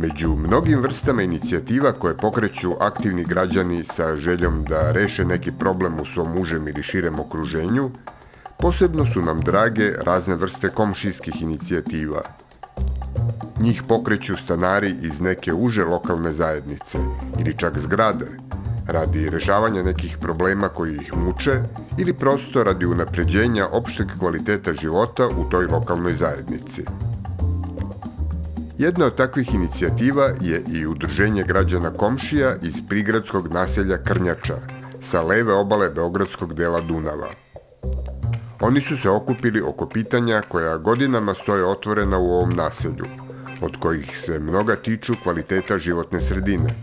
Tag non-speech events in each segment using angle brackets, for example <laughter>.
Među mnogim vrstama inicijativa koje pokreću aktivni građani sa željom da reše neki problem u svom užem ili širem okruženju, posebno su nam drage razne vrste komšijskih inicijativa. Njih pokreću stanari iz neke uže lokalne zajednice ili čak zgrade, radi rešavanja nekih problema koji ih muče ili prosto radi unapređenja opšteg kvaliteta života u toj lokalnoj zajednici. Jedna od takvih inicijativa je i Udruženje građana komšija iz prigradskog naselja Krnjača, sa leve obale Beogradskog dela Dunava. Oni su se okupili oko pitanja koja godinama stoje otvorena u ovom naselju, od kojih se mnoga tiču kvaliteta životne sredine,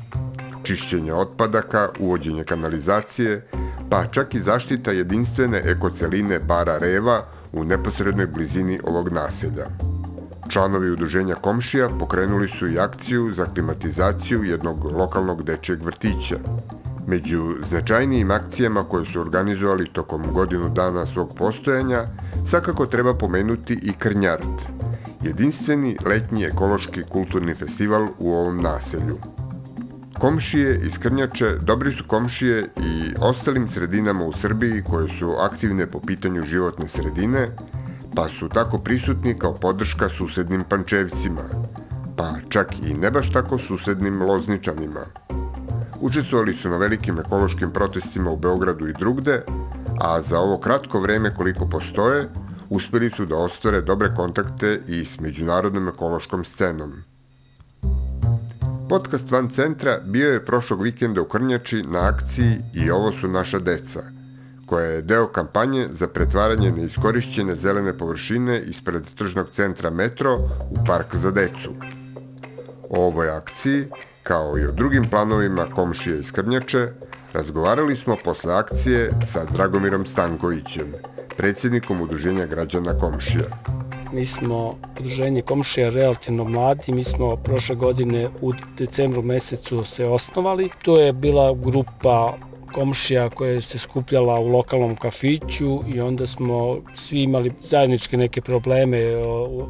čišćenje otpadaka, uvođenje kanalizacije, pa čak i zaštita jedinstvene ekoceline Bara Reva u neposrednoj blizini ovog naselja. Članovi udruženja komšija pokrenuli su i akciju za klimatizaciju jednog lokalnog dečjeg vrtića. Među značajnijim akcijama koje su organizovali tokom godinu dana svog postojanja, svakako treba pomenuti i Krnjart, jedinstveni letnji ekološki kulturni festival u ovom naselju. Komšije iz Krnjače dobri su komšije i ostalim sredinama u Srbiji koje su aktivne po pitanju životne sredine, pa su tako prisutni kao podrška susednim pančevcima, pa čak i ne baš tako susednim lozničanima. Učestvovali su na velikim ekološkim protestima u Beogradu i drugde, a za ovo kratko vreme koliko postoje, uspeli su da ostvare dobre kontakte i s međunarodnom ekološkom scenom. Podcast Van Centra bio je prošlog vikenda u Krnjači na akciji I ovo su naša deca – koja je deo kampanje za pretvaranje neiskorišćene zelene površine ispred tržnog centra Metro u park za decu. O ovoj akciji, kao i o drugim planovima komšije iz Krnjače, razgovarali smo posle akcije sa Dragomirom Stankovićem, predsjednikom Udruženja građana Komšija. Mi smo udruženje komšija relativno mladi, mi smo prošle godine u decembru mesecu se osnovali. To je bila grupa komšija koja se skupljala u lokalnom kafiću i onda smo svi imali zajedničke neke probleme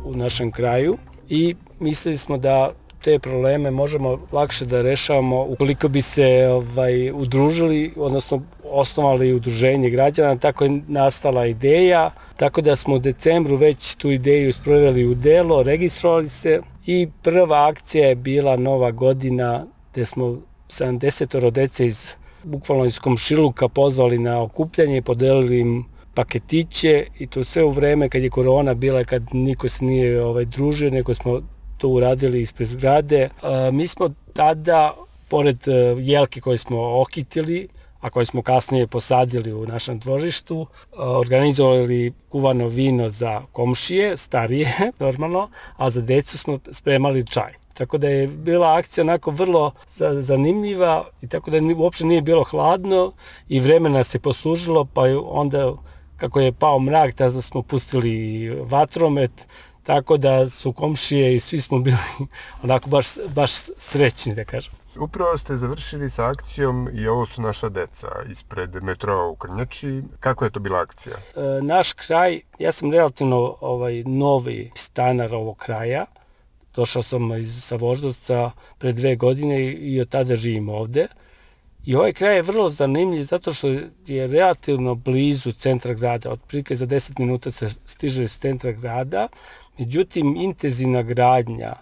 u našem kraju i mislili smo da te probleme možemo lakše da rešavamo ukoliko bi se ovaj, udružili, odnosno osnovali udruženje građana, tako je nastala ideja, tako da smo u decembru već tu ideju sproveli u delo, registrovali se i prva akcija je bila Nova godina gde smo 70 dece iz bukvalno iz komšiluka pozvali na okupljanje i podelili im paketiće i to sve u vreme kad je korona bila, kad niko se nije ovaj, družio, nego smo to uradili ispred zgrade. A, mi smo tada, pored e, jelke koje smo okitili, a koje smo kasnije posadili u našem dvorištu, organizovali kuvano vino za komšije, starije, <laughs> normalno, a za decu smo spremali čaj. Tako da je bila akcija onako vrlo zanimljiva i tako da uopšte nije bilo hladno i vremena se poslužilo, pa onda kako je pao mrak, tada smo pustili vatromet, tako da su komšije i svi smo bili <laughs> onako baš, baš srećni, da kažem. Upravo ste završili sa akcijom i ovo su naša deca ispred metroa u Krnjači. Kako je to bila akcija? E, naš kraj, ja sam relativno ovaj, novi stanar ovog kraja, Došao sam iz, sa Voždovca pre dve godine i od tada živim ovde. I ovaj kraj je vrlo zanimljiv zato što je relativno blizu centra grada. Otprilike za 10 minuta se stiže iz centra grada. Međutim, intenzivna gradnja,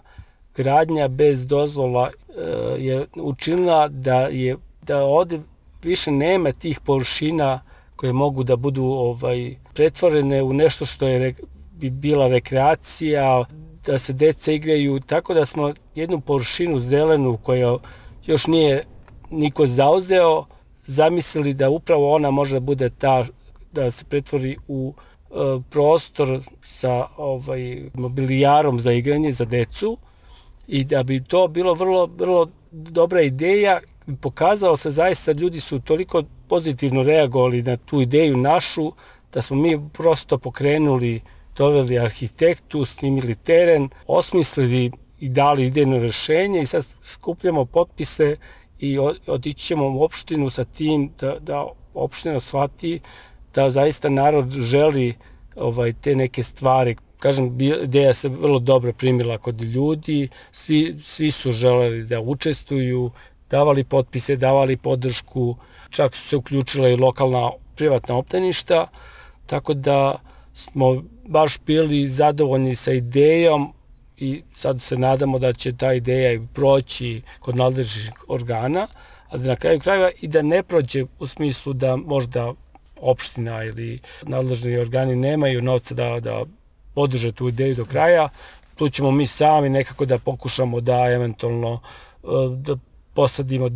gradnja bez dozvola e, je učinila da je da ovde više nema tih površina koje mogu da budu ovaj pretvorene u nešto što je bi bila rekreacija, da se deca igraju, tako da smo jednu površinu zelenu koja još nije niko zauzeo, zamislili da upravo ona može da bude ta, da se pretvori u e, prostor sa ovaj, mobilijarom za igranje za decu. I da bi to bilo vrlo, vrlo dobra ideja pokazalo se zaista ljudi su toliko pozitivno reagovali na tu ideju našu da smo mi prosto pokrenuli, doveli arhitektu, snimili teren, osmislili i dali idejno rešenje i sad skupljamo potpise i otići ćemo u opštinu sa tim da, da opština shvati da zaista narod želi ovaj te neke stvari. Kažem, ideja se vrlo dobro primila kod ljudi, svi, svi su želeli da učestvuju, davali potpise, davali podršku, čak su se uključila i lokalna privatna opteništa, tako da smo baš bili zadovoljni sa idejom i sad se nadamo da će ta ideja i proći kod nadležnih organa, ali da na kraju krajeva i da ne prođe u smislu da možda opština ili nadležni organi nemaju novca da, da podrže tu ideju do kraja. Tu ćemo mi sami nekako da pokušamo da eventualno e, da posadimo e,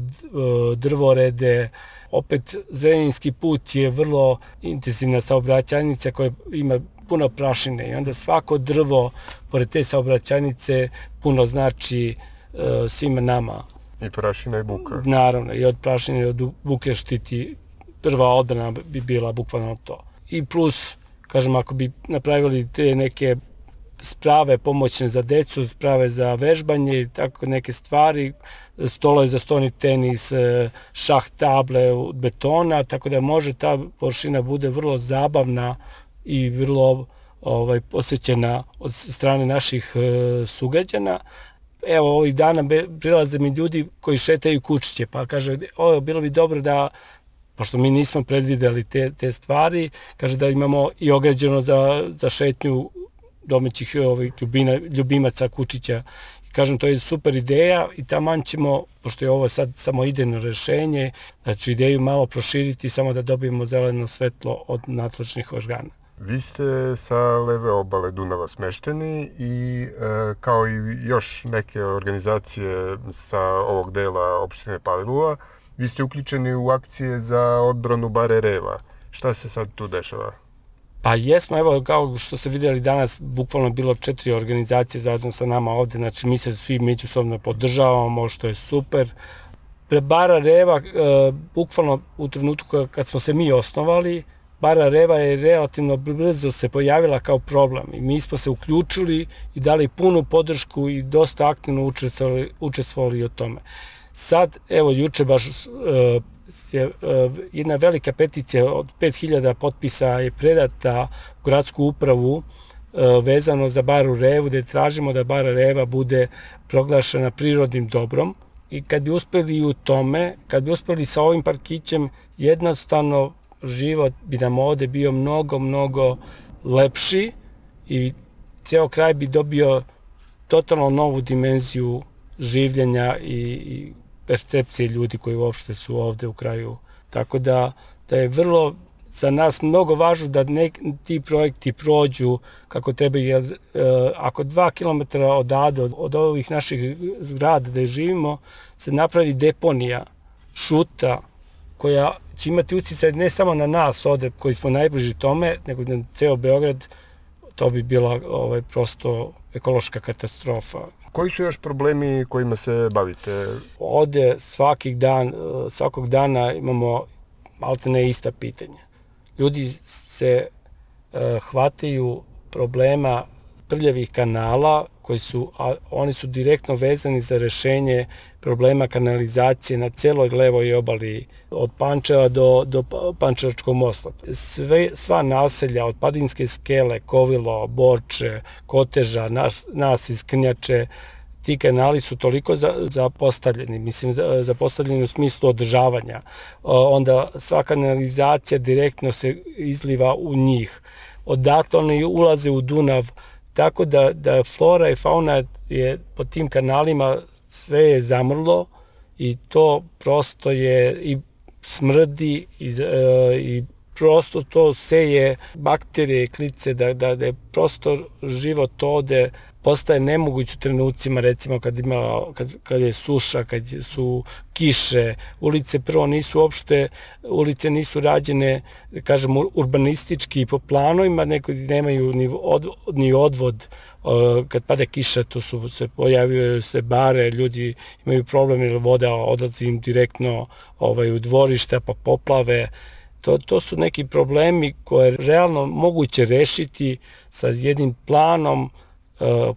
drvorede. Opet Zrenjinski put je vrlo intenzivna saobraćajnica koja ima puno prašine i onda svako drvo pored te saobraćajnice puno znači e, svima nama. I prašina i buka. Naravno, i od prašine i od buke štiti prva odbrana bi bila bukvalno to. I plus kažem, ako bi napravili te neke sprave pomoćne za decu, sprave za vežbanje i tako neke stvari, stolove za stoni tenis, e, šah table od betona, tako da može ta površina bude vrlo zabavna i vrlo ovaj, posvećena od strane naših e, sugrađana. Evo, ovih dana prilaze mi ljudi koji šetaju kučiće, pa kaže, ovo, bilo bi dobro da pošto mi nismo predvideli te, te stvari, kaže da imamo i ograđeno za, za šetnju domaćih ovih ljubina, ljubimaca kučića. Kažem, to je super ideja i taman ćemo, pošto je ovo sad samo idejno rešenje, znači ideju malo proširiti samo da dobijemo zeleno svetlo od nadležnih organa. Vi ste sa leve obale Dunava smešteni i e, kao i još neke organizacije sa ovog dela opštine Palilula, Vi ste uključeni u akcije za odbranu bare Reva. Šta se sad tu dešava? Pa jesmo, evo kao što ste vidjeli danas, bukvalno bilo četiri organizacije zajedno sa nama ovde, znači mi se svi međusobno podržavamo, što je super. Bara Reva, e, bukvalno u trenutku kad smo se mi osnovali, Bara Reva je relativno brzo se pojavila kao problem i mi smo se uključili i dali punu podršku i dosta aktivno učestvovali, učestvovali o tome. Sad, evo, juče baš uh, je uh, jedna velika peticija od 5000 potpisa je predata u gradsku upravu uh, vezano za Baru Revu, gde tražimo da Bara Reva bude proglašena prirodnim dobrom. I kad bi uspeli u tome, kad bi uspeli sa ovim parkićem, jednostavno život bi nam ovde bio mnogo, mnogo lepši i ceo kraj bi dobio totalno novu dimenziju življenja i, i percepcije ljudi koji uopšte su ovde u kraju. Tako da, da je vrlo za nas mnogo važno da ne, ti projekti prođu kako treba, jer e, ako dva kilometra odade od, od ovih naših zgrada gde živimo, se napravi deponija, šuta, koja će imati ucicaj ne samo na nas ovde koji smo najbliži tome, nego na ceo Beograd, to bi bila ovaj, prosto ekološka katastrofa. Koji su još problemi kojima se bavite? Ovde svakih dan, svakog dana imamo ne ista pitanja. Ljudi se uh, hvataju problema prljavih kanala koji su, a oni su direktno vezani za rešenje problema kanalizacije na celoj levoj obali od Pančeva do, do Pančevačkog mosta. Sve, sva naselja od Padinske skele, Kovilo, Borče, Koteža, nas, nas iz Krnjače, ti kanali su toliko zapostavljeni, mislim zapostavljeni u smislu održavanja. Onda sva kanalizacija direktno se izliva u njih. Odatle oni ulaze u Dunav, tako da, da flora i fauna je po tim kanalima sve je zamrlo i to prosto je i smrdi i, e, i prosto to seje bakterije, klice, da, da, da je prosto život ode postaje nemoguć u trenucima, recimo kad, ima, kad, kad je suša, kad su kiše, ulice prvo nisu uopšte, ulice nisu rađene, kažem, urbanistički po planovima, neko nemaju ni, od, ni odvod, kad pada kiša, to su se pojavljaju se bare, ljudi imaju problem jer voda odlazi im direktno ovaj, u dvorišta, pa poplave, To, to su neki problemi koje je realno moguće rešiti sa jednim planom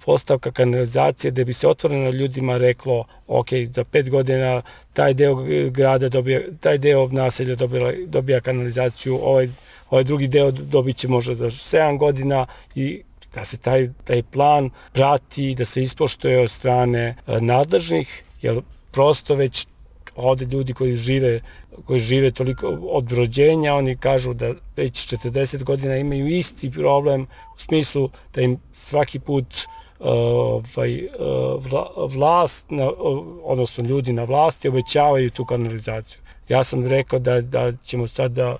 postavka kanalizacije da bi se otvoreno ljudima reklo ok, za pet godina taj deo grada dobija, taj deo naselja dobija, dobija kanalizaciju, ovaj, ovaj drugi deo dobit će možda za 7 godina i da se taj, taj plan prati, da se ispoštuje od strane e, nadležnih, jer prosto već ovde ljudi koji žive koji žive toliko od rođenja, oni kažu da već 40 godina imaju isti problem u smislu da im svaki put ovaj, vlast, odnosno ljudi na vlasti obećavaju tu kanalizaciju. Ja sam rekao da, da ćemo sada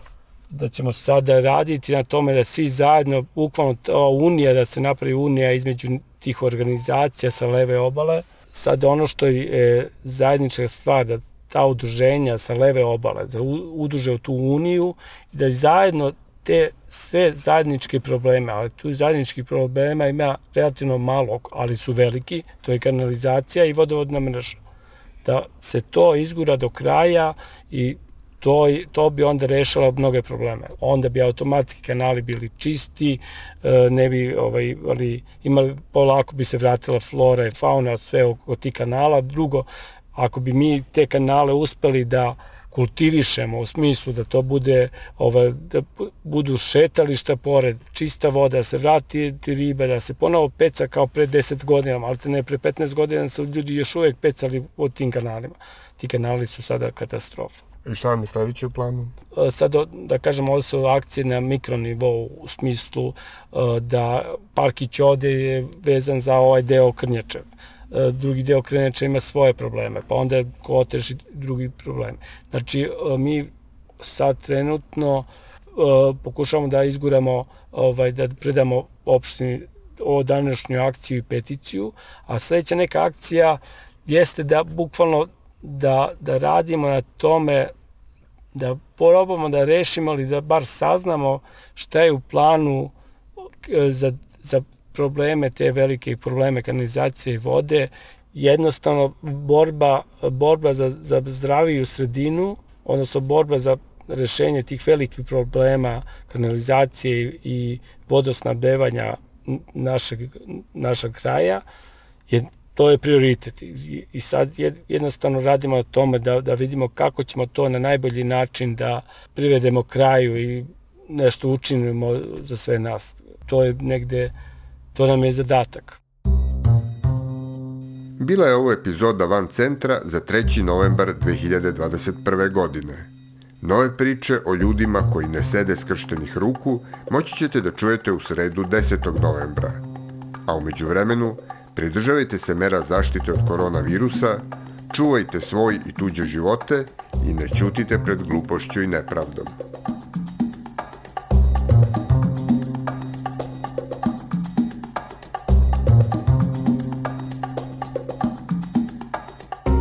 da ćemo sada raditi na tome da svi zajedno, bukvalno ta unija, da se napravi unija između tih organizacija sa leve obale. Sad ono što je zajednička stvar, da ta udruženja sa leve obale, da udruže u tu uniju i da zajedno te sve zajedničke probleme, ali tu zajedničkih problema ima relativno malo, ali su veliki, to je kanalizacija i vodovodna mreža. Da se to izgura do kraja i to, to bi onda rešalo mnoge probleme. Onda bi automatski kanali bili čisti, e, ne bi ovaj, ali, imali, polako bi se vratila flora i fauna, sve oko tih kanala. Drugo, ako bi mi te kanale uspeli da kultivišemo u smislu da to bude ovaj, da budu šetališta pored, čista voda, da se vrati riba, da se ponovo peca kao pre 10 godina, ali ne pre 15 godina su ljudi još uvek pecali u tim kanalima. Ti kanali su sada katastrofa. I šta vam je sledeće u planu? E, sad, da kažem, ovo su akcije na mikronivou u smislu e, da Parkić ode je vezan za ovaj deo Krnjačeva E, drugi deo kreneča ima svoje probleme, pa onda kotež i drugi problemi. Znači, e, mi sad trenutno e, pokušavamo da izguramo, ovaj, da predamo opštini o današnju akciju i peticiju, a sledeća neka akcija jeste da bukvalno da, da radimo na tome da probamo da rešimo ali da bar saznamo šta je u planu za, za probleme, te velike probleme kanalizacije i vode, jednostavno borba, borba za, za zdraviju sredinu, odnosno borba za rešenje tih velikih problema kanalizacije i vodosnabdevanja našeg, našeg kraja, je, to je prioritet. I, I sad jednostavno radimo na tome da, da vidimo kako ćemo to na najbolji način da privedemo kraju i nešto učinimo za sve nas. To je negde To nam je zadatak. Bila je ovo epizoda Van Centra za 3. novembar 2021. godine. Nove priče o ljudima koji ne sede skrštenih ruku moći ćete da čujete u sredu 10. novembra. A umeđu vremenu, pridržavajte se mera zaštite od koronavirusa, čuvajte svoj i tuđe živote i ne ćutite pred glupošću i nepravdom.